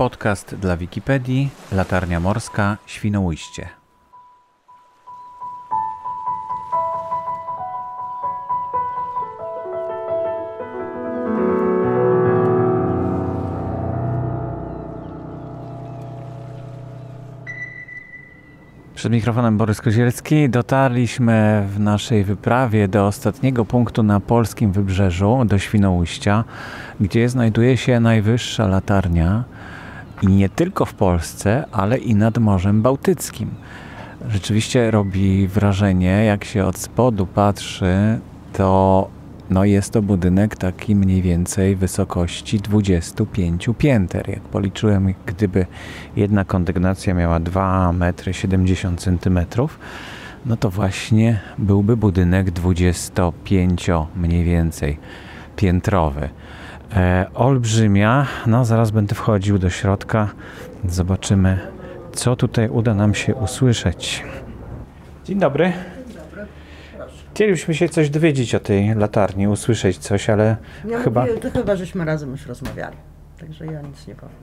Podcast dla Wikipedii, Latarnia Morska, Świnoujście. Przed mikrofonem Borys Kozielski. Dotarliśmy w naszej wyprawie do ostatniego punktu na polskim wybrzeżu, do Świnoujścia, gdzie znajduje się najwyższa latarnia i nie tylko w Polsce, ale i nad Morzem Bałtyckim. Rzeczywiście robi wrażenie, jak się od spodu patrzy, to no jest to budynek taki mniej więcej wysokości 25 pięter. Jak policzyłem, gdyby jedna kondygnacja miała 2 metry 70 centymetrów, no to właśnie byłby budynek 25 mniej więcej piętrowy. E, olbrzymia, no zaraz będę wchodził do środka, zobaczymy co tutaj uda nam się usłyszeć. Dzień dobry. Chcielibyśmy się coś dowiedzieć o tej latarni, usłyszeć coś, ale Ja chyba Mówię, to chyba żeśmy razem już rozmawiali. Także ja nic nie powiem.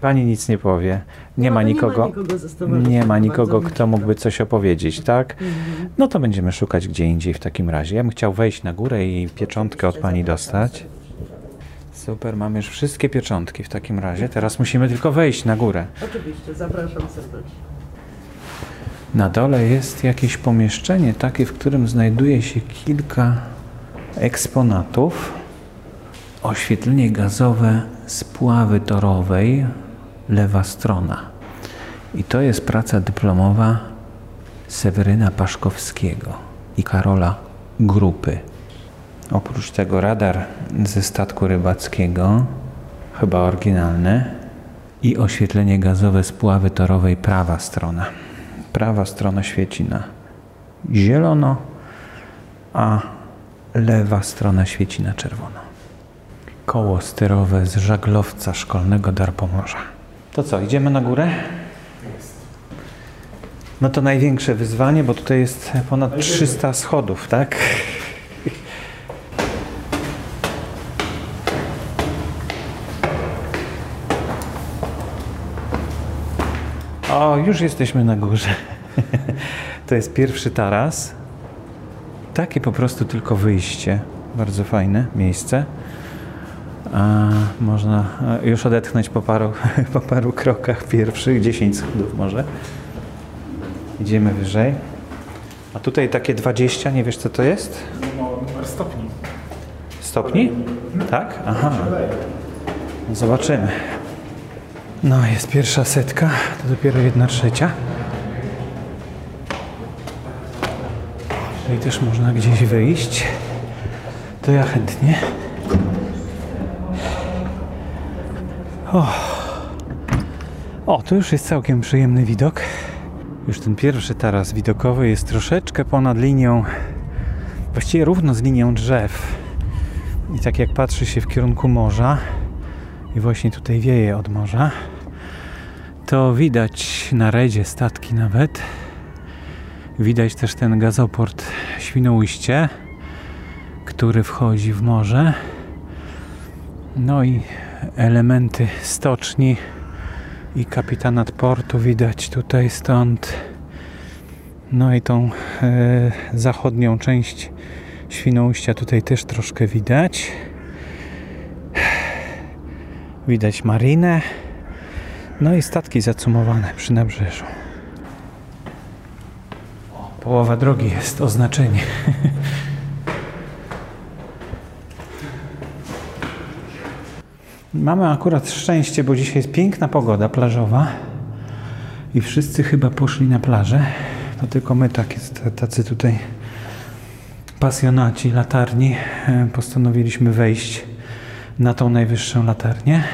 pani nic nie powie. Nie No, ma nikogo. Nie ma nikogo, Nie ma nikogo, kto mógłby coś opowiedzieć, tak? Mhm. No to będziemy szukać gdzie indziej w takim razie. Ja bym chciał wejść na górę i pieczątkę od pani dostać. Super, mamy już wszystkie pieczątki w takim razie. Teraz musimy tylko wejść na górę. Oczywiście, zapraszam serdecznie. Na dole jest jakieś pomieszczenie takie, w którym znajduje się kilka eksponatów. Oświetlenie gazowe spławy torowej, lewa strona. I to jest praca dyplomowa Seweryna Paszkowskiego i Karola Grupy. Oprócz tego radar ze statku rybackiego, chyba oryginalny, i oświetlenie gazowe spławy torowej prawa strona. Prawa strona świeci na zielono, a lewa strona świeci na czerwono. Koło sterowe z żaglowca szkolnego Darpomorza. To co, idziemy na górę? No to największe wyzwanie, bo tutaj jest ponad 300 schodów, tak? O, już jesteśmy na górze. To jest pierwszy taras. Takie po prostu tylko wyjście. Bardzo fajne miejsce. A można już odetchnąć po paru, po paru krokach pierwszych, 10 schodów może. Idziemy wyżej. A tutaj takie 20, nie wiesz co to jest? Numer stopni. Stopni? Tak? Aha. No Zobaczymy. No, jest pierwsza setka, to dopiero jedna trzecia. Tutaj też można gdzieś wyjść. To ja chętnie. O, o tu już jest całkiem przyjemny widok. Już ten pierwszy taras widokowy jest troszeczkę ponad linią, właściwie równo z linią drzew. I tak jak patrzy się w kierunku morza, i właśnie tutaj wieje od morza, to widać na redzie statki nawet. Widać też ten gazoport Świnoujście, który wchodzi w morze. No i elementy stoczni i kapitanat portu widać tutaj stąd. No i tą e, zachodnią część Świnoujścia tutaj też troszkę widać. Widać marinę. No i statki zacumowane przy nabrzeżu. O, Połowa drogi jest oznaczenie. Mamy akurat szczęście, bo dzisiaj jest piękna pogoda plażowa i wszyscy chyba poszli na plażę. To tylko my tak jest, tacy tutaj pasjonaci latarni e, postanowiliśmy wejść na tą najwyższą latarnię.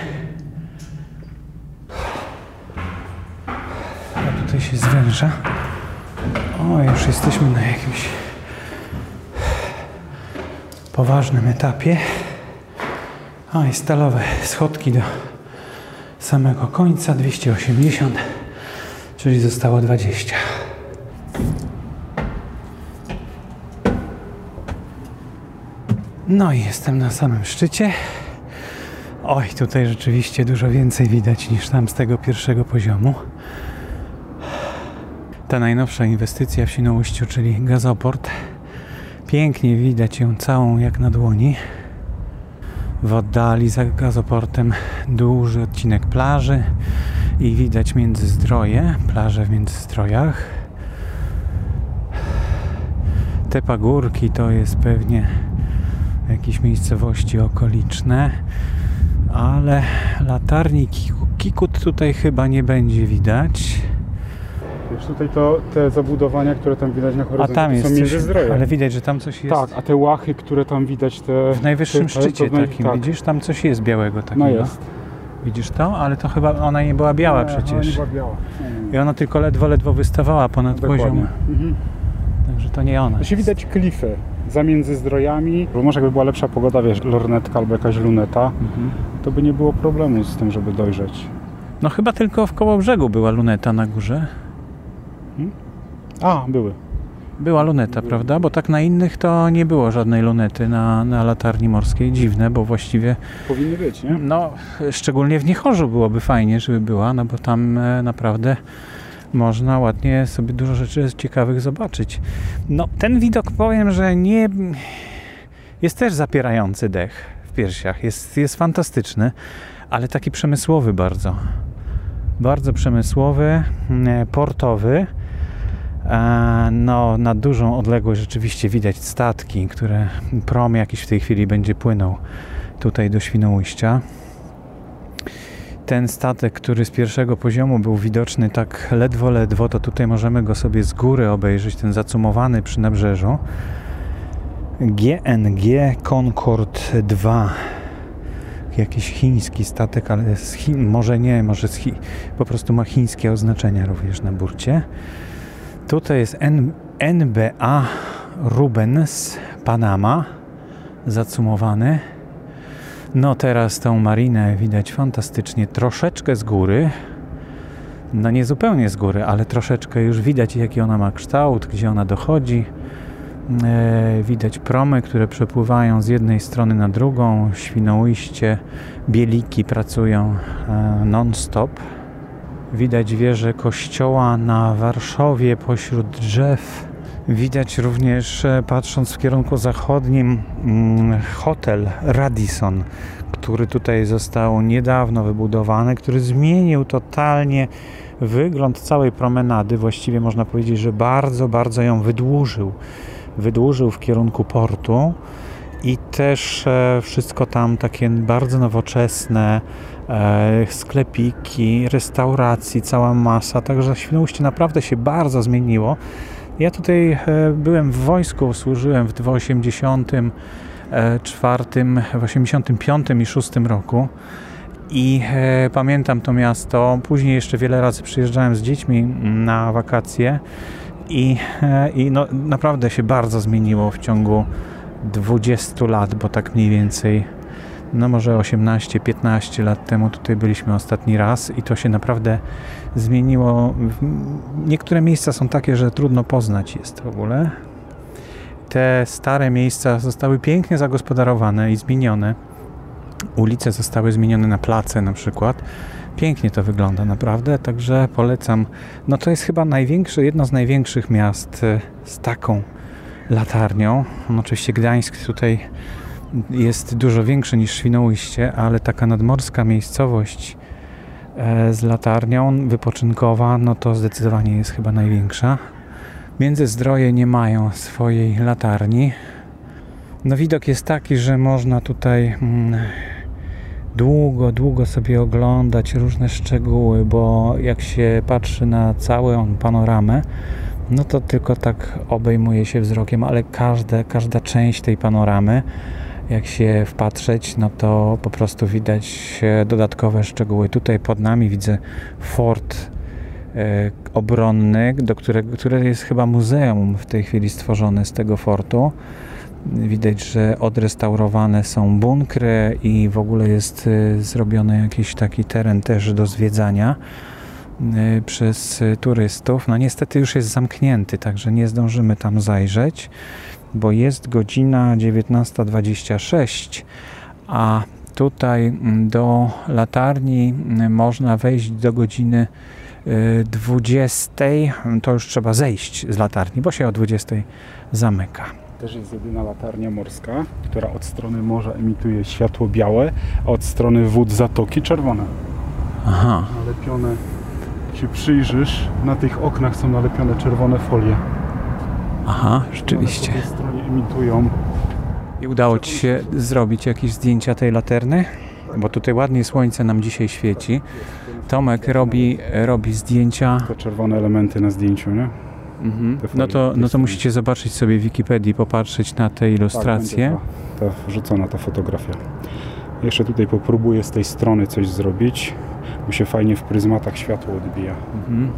A tutaj się zwęża. O, już jesteśmy na jakimś poważnym etapie. O, i stalowe schodki do samego końca 280, czyli zostało 20. No i jestem na samym szczycie. Oj, tutaj rzeczywiście dużo więcej widać niż tam z tego pierwszego poziomu. Ta najnowsza inwestycja w Świnoujściu, czyli gazoport. Pięknie widać ją całą jak na dłoni. W oddali za gazoportem duży odcinek plaży i widać Międzyzdroje, plaże w Międzyzdrojach. Te pagórki to jest pewnie jakieś miejscowości okoliczne, ale latarni Kikut tutaj chyba nie będzie widać. Wiesz, tutaj to te zabudowania, które tam widać na A horyzoncie, tam to jest są coś, międzyzdroje. ale widać, że tam coś jest. Tak, a te łachy, które tam widać, te... W najwyższym te, szczycie to takim, tak. widzisz? Tam coś jest białego takiego. No jest. Widzisz to? Ale to chyba ona nie była biała Nie, Ona przecież. nie była biała. Nie, nie, I ona tylko ledwo, ledwo wystawała ponad Dokładnie. poziom. Mhm. Także to nie ona. Się widać klify za międzyzdrojami, bo może jakby była lepsza pogoda, wiesz, lornetka albo jakaś luneta, Mhm. to by nie było problemu z tym, żeby dojrzeć. No chyba tylko w koło brzegu była luneta na górze. A, były. Była luneta, prawda? Bo tak na innych to nie było żadnej lunety na, na latarni morskiej. Dziwne, bo właściwie, Powinny być, nie? no szczególnie w Niechorzu byłoby fajnie, żeby była, no bo tam e, naprawdę można ładnie sobie dużo rzeczy ciekawych zobaczyć. No ten widok powiem, że nie... Jest też zapierający dech w piersiach. Jest, jest fantastyczny, ale taki przemysłowy bardzo. Bardzo przemysłowy, mm, portowy. E, No, na dużą odległość rzeczywiście widać statki, które prom jakiś w tej chwili będzie płynął tutaj do Świnoujścia. Ten statek, który z pierwszego poziomu był widoczny tak ledwo, ledwo, to tutaj możemy go sobie z góry obejrzeć, ten zacumowany przy nabrzeżu. GNG Concorde 2. Jakiś chiński statek, ale z Chin, może nie, może z Chi, po prostu ma chińskie oznaczenia również na burcie. Tutaj jest N, NBA Rubens Panama zacumowany. No teraz tą marinę widać fantastycznie, troszeczkę z góry. No nie zupełnie z góry, ale troszeczkę już widać jaki ona ma kształt, gdzie ona dochodzi. E, widać promy, które przepływają z jednej strony na drugą. Świnoujście, bieliki pracują e, non-stop. Widać wieżę kościoła na Warszawie pośród drzew. Widać również, e, patrząc w kierunku zachodnim, mm, hotel Radisson, który tutaj został niedawno wybudowany, który zmienił totalnie wygląd całej promenady. Właściwie można powiedzieć, że bardzo, bardzo ją wydłużył. Wydłużył w kierunku portu i też e, wszystko tam takie bardzo nowoczesne, e, sklepiki, restauracji, cała masa. Także Świnoujście naprawdę się bardzo zmieniło. Ja tutaj e, byłem w wojsku, służyłem w 1984, w 85 i 6 roku i pamiętam to miasto. Później jeszcze wiele razy przyjeżdżałem z dziećmi na wakacje i, i no, naprawdę się bardzo zmieniło w ciągu 20 lat, bo tak mniej więcej no może 18-15 lat temu tutaj byliśmy ostatni raz i to się naprawdę zmieniło. Niektóre miejsca są takie, że trudno poznać jest w ogóle. Te stare miejsca zostały pięknie zagospodarowane i zmienione. Ulice zostały zmienione na place na przykład. Pięknie to wygląda naprawdę, także polecam. No to jest chyba największe, jedno z największych miast e, z taką latarnią. No oczywiście Gdańsk tutaj jest dużo większy niż Świnoujście, ale taka nadmorska miejscowość e, z latarnią wypoczynkowa, no to zdecydowanie jest chyba największa. Międzyzdroje nie mają swojej latarni. No widok jest taki, że można tutaj mm, długo, długo sobie oglądać różne szczegóły, bo jak się patrzy na całą panoramę, no to tylko tak obejmuje się wzrokiem, ale każde, każda część tej panoramy, jak się wpatrzeć, no to po prostu widać e, dodatkowe szczegóły. Tutaj pod nami widzę fort e, obronny, do którego, które jest chyba muzeum w tej chwili stworzone z tego fortu. Widać, że odrestaurowane są bunkry i w ogóle jest e, zrobiony jakiś taki teren też do zwiedzania przez e, turystów. No niestety już jest zamknięty, także nie zdążymy tam zajrzeć, bo jest godzina 19.26, a tutaj do latarni mm, można wejść do godziny y, 20. To już trzeba zejść z latarni, bo się o 20 zamyka. Też jest jedyna latarnia morska, która od strony morza emituje światło białe, a od strony wód zatoki czerwone. Aha, Nalepione, się przyjrzysz, na tych oknach są nalepione czerwone folie. aha, One rzeczywiście. po tej stronie emitują. I udało Ci się zrobić jakieś zdjęcia tej laterny? Bo tutaj ładnie słońce nam dzisiaj świeci. Tomek robi, robi zdjęcia. Te czerwone elementy na zdjęciu, nie? Mhm. No, to, no to musicie zobaczyć sobie w Wikipedii, popatrzeć na te ilustracje. Tak, ta, ta wrzucona ta fotografia. Jeszcze tutaj popróbuję z tej strony coś zrobić, bo się fajnie w pryzmatach światło odbija. Mhm.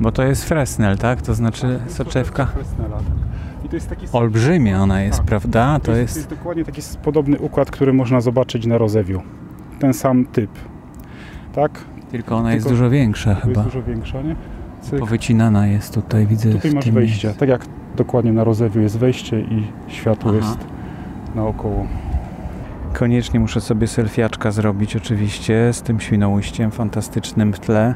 Bo to jest Fresnel, tak? To znaczy soczewka. Fresnela, tak. I to jest taki Olbrzymia ona jest, Tak. prawda? To To jest, to jest... jest dokładnie taki podobny układ, który można zobaczyć na rozewiu. Ten sam typ. Tak? Tylko ona jest tylko- dużo większa chyba. jest dużo większa, nie? Cyk. Powycinana jest tutaj, widzę Tutaj masz wejście. miejscu. Tak jak dokładnie na rozewiu jest wejście i światło Aha. jest naokoło. Koniecznie muszę sobie selfiaczka zrobić oczywiście z tym świnoujściem fantastycznym w tle.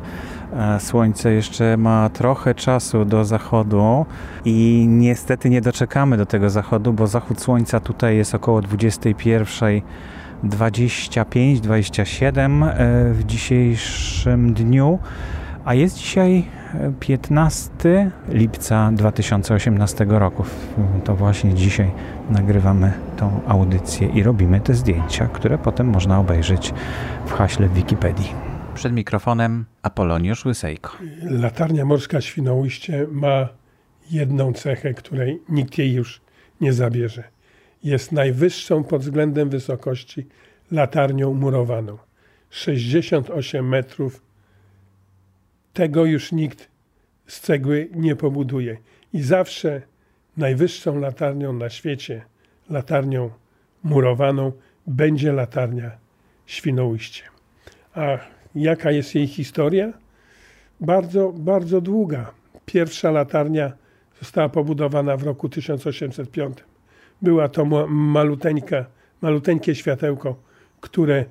E, Słońce jeszcze ma trochę czasu do zachodu i niestety nie doczekamy do tego zachodu, bo zachód słońca tutaj jest około 21.25-27 e, w dzisiejszym dniu, a jest dzisiaj e, 15 lipca 2018 roku. To właśnie dzisiaj nagrywamy tą audycję i robimy te zdjęcia, które potem można obejrzeć w haśle w Wikipedii. Przed mikrofonem Apoloniusz Łysejko. Latarnia Morska Świnoujście ma jedną cechę, której nikt jej już nie zabierze. Jest najwyższą pod względem wysokości latarnią murowaną. 68 metrów. Tego już nikt z cegły nie pobuduje. I zawsze najwyższą latarnią na świecie, latarnią murowaną, będzie latarnia Świnoujście. A jaka jest jej historia? bardzo, bardzo długa. Pierwsza latarnia została pobudowana w roku 1805. Była to ma- maluteńka, maluteńkie światełko, które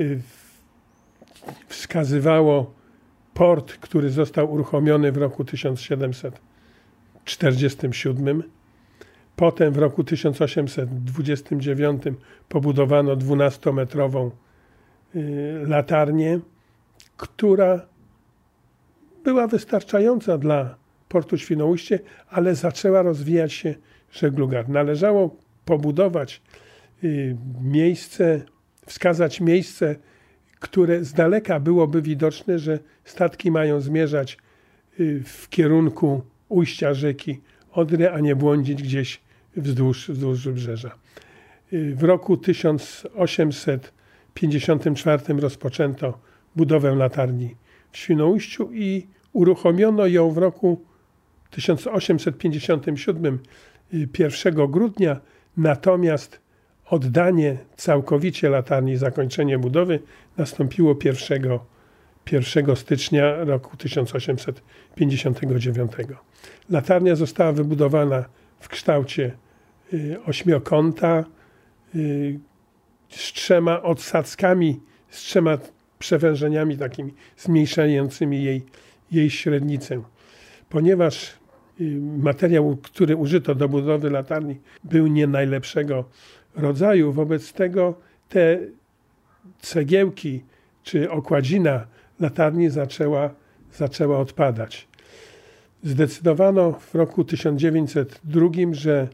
y, wskazywało port, który został uruchomiony w roku 1747. Potem w roku 1829 pobudowano 12-metrową y, latarnię, która była wystarczająca dla portu Świnoujście, ale zaczęła rozwijać się żegluga. Należało pobudować y, miejsce, wskazać miejsce, które z daleka byłoby widoczne, że statki mają zmierzać y, w kierunku ujścia rzeki Odry, a nie błądzić gdzieś wzdłuż, wzdłuż wybrzeża. Y, W roku 1854 rozpoczęto budowę latarni w Świnoujściu i uruchomiono ją w roku 1857 y, 1 grudnia, natomiast oddanie całkowicie latarni, zakończenie budowy nastąpiło 1, 1 stycznia roku 1859. Latarnia została wybudowana w kształcie y, ośmiokąta y, z trzema odsadzkami, z trzema przewężeniami takimi zmniejszającymi jej, jej średnicę. Ponieważ y, materiał, który użyto do budowy latarni był nie najlepszego rodzaju, wobec tego te cegiełki czy okładzina latarni zaczęła, zaczęła odpadać. Zdecydowano w roku 1902, że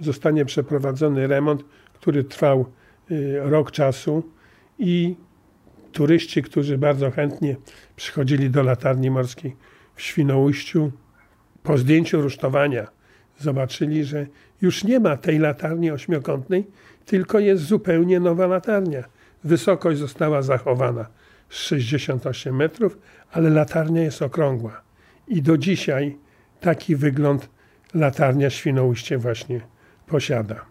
zostanie przeprowadzony remont, który trwał y, rok czasu i turyści, którzy bardzo chętnie przychodzili do latarni morskiej w Świnoujściu, po zdjęciu rusztowania zobaczyli, że już nie ma tej latarni ośmiokątnej, tylko jest zupełnie nowa latarnia. Wysokość została zachowana z 68 metrów, ale latarnia jest okrągła. I do dzisiaj taki wygląd latarnia Świnoujście właśnie posiada.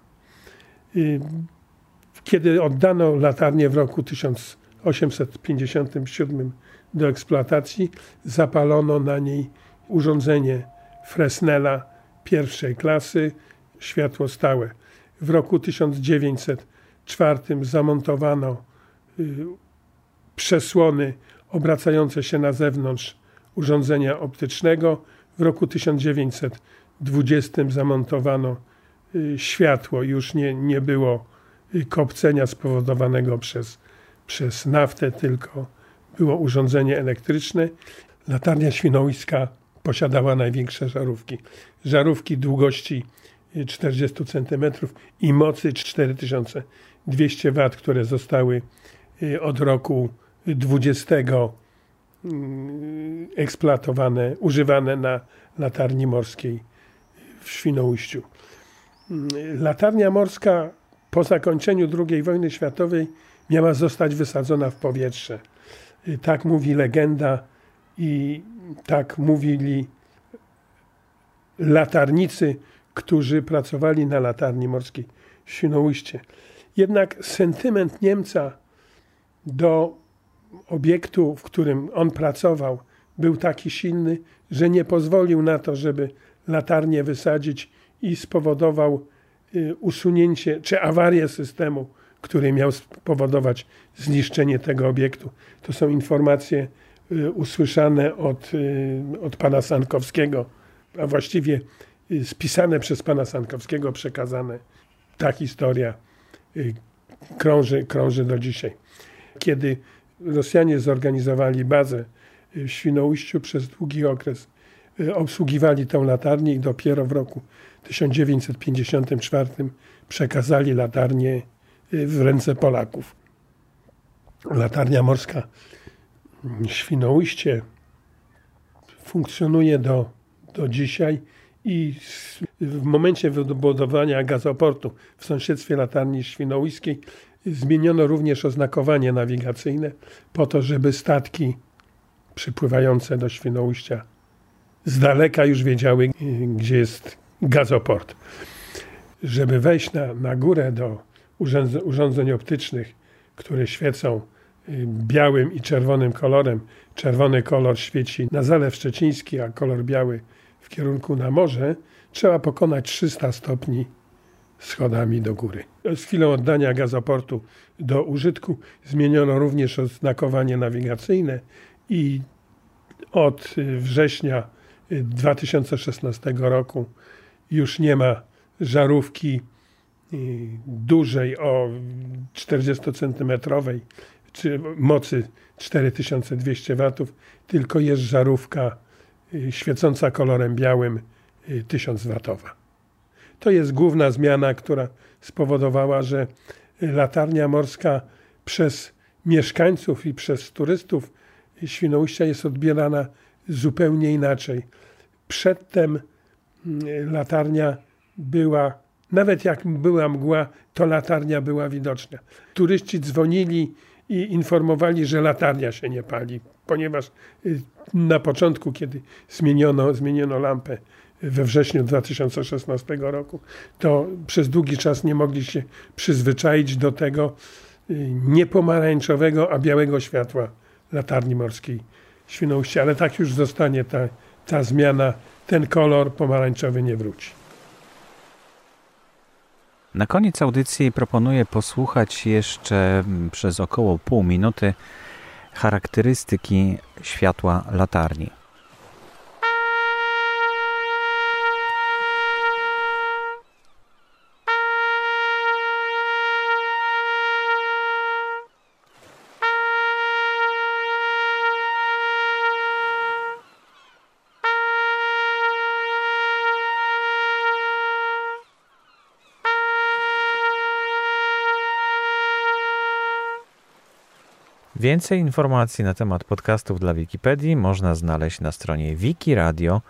Y, Kiedy oddano latarnię w roku 1857 do eksploatacji, zapalono na niej urządzenie Fresnela pierwszej klasy, światło stałe. W roku 1904 zamontowano przesłony obracające się na zewnątrz urządzenia optycznego. W roku 1920 zamontowano światło, już nie, nie było kopcenia spowodowanego przez, przez naftę, tylko było urządzenie elektryczne. Latarnia świnoujska posiadała największe żarówki. Żarówki długości 40 cm i mocy 4200 W, które zostały y, od roku 20 mm, eksploatowane, używane na latarni morskiej w Świnoujściu. Latarnia morska po zakończeniu II wojny światowej miała zostać wysadzona w powietrze. Y, tak mówi legenda i tak mówili latarnicy, którzy pracowali na latarni morskiej w Świnoujście. Jednak sentyment Niemca do obiektu, w którym on pracował, był taki silny, że nie pozwolił na to, żeby latarnię wysadzić i spowodował y, usunięcie czy awarię systemu, który miał spowodować zniszczenie tego obiektu. To są informacje usłyszane od, y, od pana Sankowskiego, a właściwie spisane przez pana Sankowskiego, przekazane. Ta historia krąży, krąży do dzisiaj. Kiedy Rosjanie zorganizowali bazę w Świnoujściu przez długi okres, obsługiwali tę latarnię i dopiero w roku 1954 przekazali latarnię w ręce Polaków. Latarnia morska Świnoujście funkcjonuje do, do dzisiaj i w momencie wybudowania gazoportu w sąsiedztwie latarni świnoujskiej zmieniono również oznakowanie nawigacyjne po to, żeby statki przypływające do Świnoujścia z daleka już wiedziały, gdzie jest gazoport. Żeby wejść na, na górę do urządzeń optycznych, które świecą białym i czerwonym kolorem. Czerwony kolor świeci na Zalew Szczeciński, a kolor biały w kierunku na morze. Trzeba pokonać 300 stopni schodami do góry. Z chwilą oddania gazoportu do użytku zmieniono również oznakowanie nawigacyjne i od y, września 2016 y, roku już nie ma żarówki dużej o 40-centymetrowej czy mocy 4200 watów, tylko jest żarówka y, świecąca kolorem białym 1000 y, watowa. To jest główna zmiana, która spowodowała, że latarnia morska przez mieszkańców i przez turystów Świnoujścia jest odbierana zupełnie inaczej. Przedtem latarnia była nawet jak była mgła, to latarnia była widoczna. Turyści dzwonili i informowali, że latarnia się nie pali, ponieważ y, na początku, kiedy zmieniono, zmieniono lampę we wrześniu 2016 roku, to przez długi czas nie mogli się przyzwyczaić do tego y, nie pomarańczowego, a białego światła latarni morskiej Świnoujście. Ale tak już zostanie ta, ta zmiana, ten kolor pomarańczowy nie wróci. Na koniec audycji proponuję posłuchać jeszcze mm, przez około pół minuty charakterystyki światła latarni. Więcej informacji na temat podcastów dla Wikipedii można znaleźć na stronie wikiradio.org.